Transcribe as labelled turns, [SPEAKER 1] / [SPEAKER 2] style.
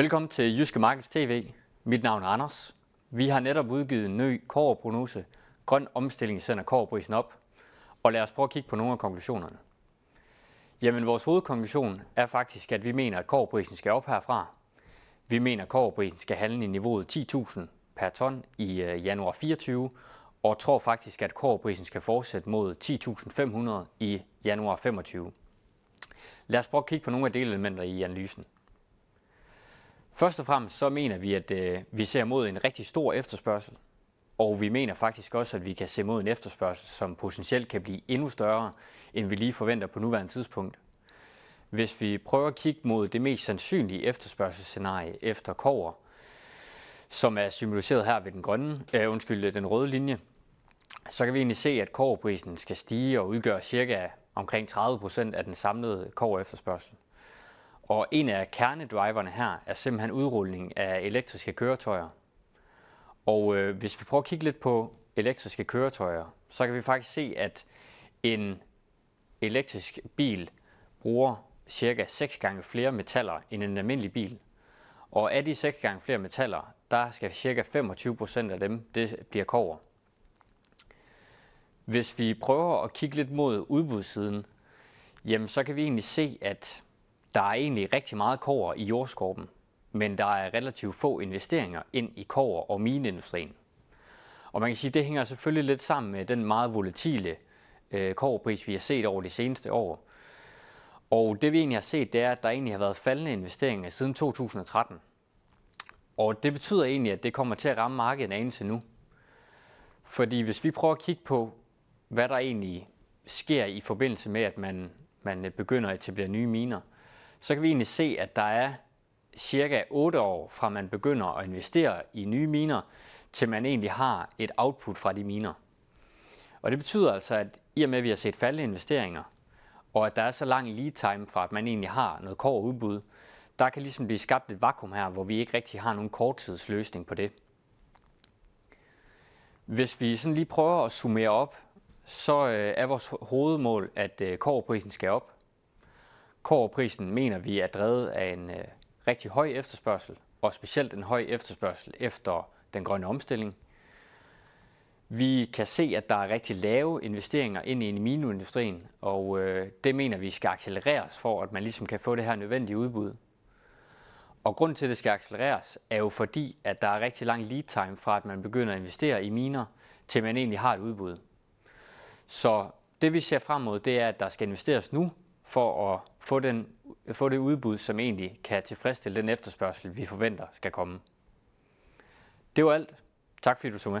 [SPEAKER 1] Velkommen til Jyske Markets TV. Mit navn er Anders. Vi har netop udgivet en ny kårprognose. Grøn omstilling sender kårprisen op. Og lad os prøve at kigge på nogle af konklusionerne. Jamen, vores hovedkonklusion er faktisk, at vi mener, at kårprisen skal op herfra. Vi mener, at kårprisen skal handle i niveauet 10.000 per ton i øh, januar 24, og tror faktisk, at kårprisen skal fortsætte mod 10.500 i januar 25. Lad os prøve at kigge på nogle af delelementer i analysen. Først og fremmest så mener vi, at øh, vi ser mod en rigtig stor efterspørgsel. Og vi mener faktisk også, at vi kan se mod en efterspørgsel, som potentielt kan blive endnu større, end vi lige forventer på nuværende tidspunkt. Hvis vi prøver at kigge mod det mest sandsynlige efterspørgselsscenarie efter kover, som er symboliseret her ved den grønne, øh, undskyld, den røde linje, så kan vi egentlig se, at koverprisen skal stige og udgøre cirka omkring 30 procent af den samlede kover efterspørgsel. Og en af kernedriverne her er simpelthen udrulningen af elektriske køretøjer. Og øh, hvis vi prøver at kigge lidt på elektriske køretøjer, så kan vi faktisk se, at en elektrisk bil bruger cirka 6 gange flere metaller end en almindelig bil. Og af de 6 gange flere metaller, der skal cirka 25 procent af dem, det bliver kover. Hvis vi prøver at kigge lidt mod udbudssiden, jamen så kan vi egentlig se, at der er egentlig rigtig meget kover i jordskorpen, men der er relativt få investeringer ind i kover og mineindustrien. Og man kan sige, at det hænger selvfølgelig lidt sammen med den meget volatile øh, koverpris, vi har set over de seneste år. Og det vi egentlig har set, det er, at der egentlig har været faldende investeringer siden 2013. Og det betyder egentlig, at det kommer til at ramme markedet en anelse nu. Fordi hvis vi prøver at kigge på, hvad der egentlig sker i forbindelse med, at man, man begynder at etablere nye miner, så kan vi egentlig se, at der er cirka 8 år fra man begynder at investere i nye miner, til man egentlig har et output fra de miner. Og det betyder altså, at i og med, at vi har set faldende investeringer, og at der er så lang lead time fra, at man egentlig har noget kår udbud, der kan ligesom blive skabt et vakuum her, hvor vi ikke rigtig har nogen korttidsløsning på det. Hvis vi sådan lige prøver at summere op, så øh, er vores hovedmål, at øh, kårprisen skal op. Kårprisen mener vi er drevet af en øh, rigtig høj efterspørgsel, og specielt en høj efterspørgsel efter den grønne omstilling. Vi kan se, at der er rigtig lave investeringer ind i mineindustrien, og øh, det mener vi skal accelereres for, at man ligesom kan få det her nødvendige udbud. Og grund til, at det skal accelereres, er jo fordi, at der er rigtig lang lead time fra, at man begynder at investere i miner, til man egentlig har et udbud. Så det vi ser frem mod, det er, at der skal investeres nu, for at få, den, få det udbud, som egentlig kan tilfredsstille den efterspørgsel, vi forventer skal komme. Det var alt. Tak fordi du så med.